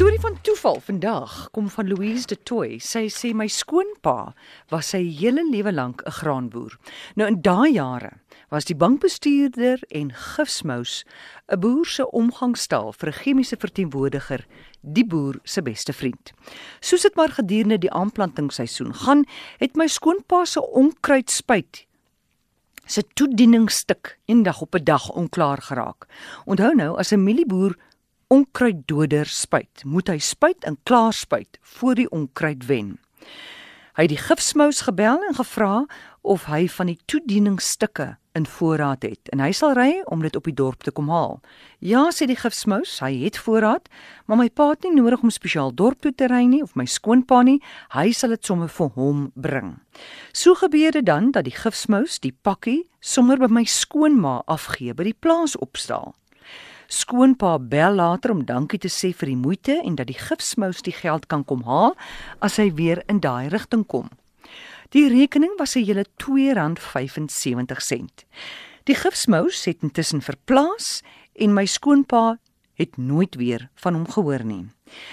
storie van toeval vandag kom van Louise de Toey. Sy sê my skoonpa was sy hele lewe lank 'n graanboer. Nou in daai jare was die bankbestuurder en gifsmous 'n boer se omgangstaal vir 'n chemiese verteenwoordiger, die boer se beste vriend. Soos dit maar gedurende die aanplantingsseisoen gaan, het my skoonpa se onkruidspuit se toedieningsstuk eendag op 'n dag onklaar geraak. Onthou nou, as 'n mielieboer onkruiddoder spuit, moet hy spuit en klaar spuit voor die onkruid wen. Hy het die gifsmous gebel en gevra of hy van die toedieningsstukke in voorraad het en hy sal ry om dit op die dorp te kom haal. Ja, sê die gifsmous, hy het voorraad, maar my pa het nie nodig om spesiaal dorp toe te ry nie of my skoonpa nie, hy sal dit sommer vir hom bring. So gebeur dit dan dat die gifsmous die pakkie sommer by my skoonma afgee by die plaas opstaal. Skoonpa bel later om dankie te sê vir die moeite en dat die gifsmous die geld kan kom haal as hy weer in daai rigting kom. Die rekening was 'n hele R2.75. Die gifsmous het intussen verplaas en my skoonpa het nooit weer van hom gehoor nie.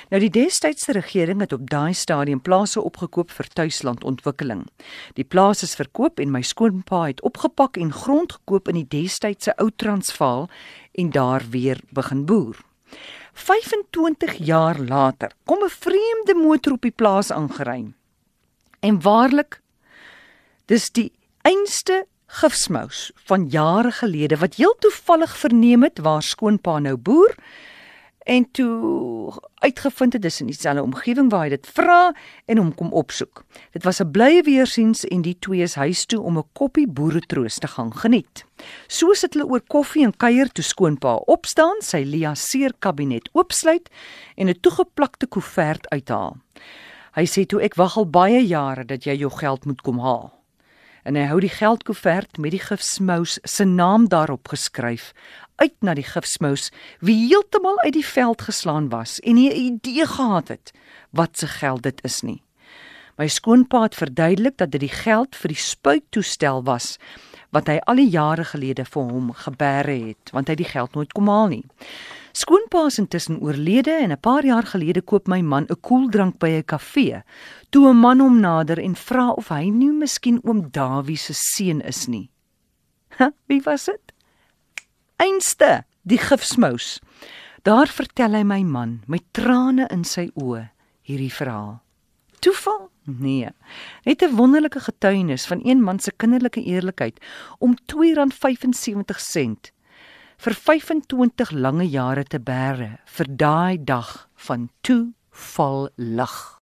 Nou die destydse regering het op daai stadium plase opgekoop vir tuislandontwikkeling. Die plase is verkoop en my skoonpa het opgepak en grond gekoop in die destydse Ou Transvaal en daar weer begin boer. 25 jaar later kom 'n vreemde motor op die plaas aangery. En waarlik dis die einste gifsmous van jare gelede wat heel toevallig verneem het waar skoonpa nou boer en toe uitgevind het dis in dieselfde omgewing waar hy dit vra en hom kom opsoek. Dit was 'n blye weersiens en die twee is huis toe om 'n koppie boeretroos te gaan geniet. So sit hulle oor koffie en kuier toe skoonpa opstaan, sy Lia seer kabinet oopsluit en 'n toegeplakte koevert uithaal. Hy sê toe ek wag al baie jare dat jy jou geld moet kom haal. En hy hou die geldkoevert met die gifsmous se naam daarop geskryf uit na die gifsmous wie heeltemal uit die veld geslaan was en nie 'n idee gehad het wat se geld dit is nie. My skoonpa het verduidelik dat dit die geld vir die spuittoestel was wat hy al die jare gelede vir hom geberre het, want hy die geld nooit kom haal nie. Skoonpa is intussen oorlede en 'n paar jaar gelede koop my man 'n koeldrank by 'n kafee. Toe 'n man hom nader en vra of hy nie miskien oom Dawie se seun is nie. Ha, wie was dit? einste die gifsmous. Daar vertel hy my man met trane in sy oë hierdie verhaal. Toeval? Nee. Net 'n wonderlike getuienis van een man se kinderlike eerlikheid om R2.75 vir 25 lange jare te bære vir daai dag van toeval lig.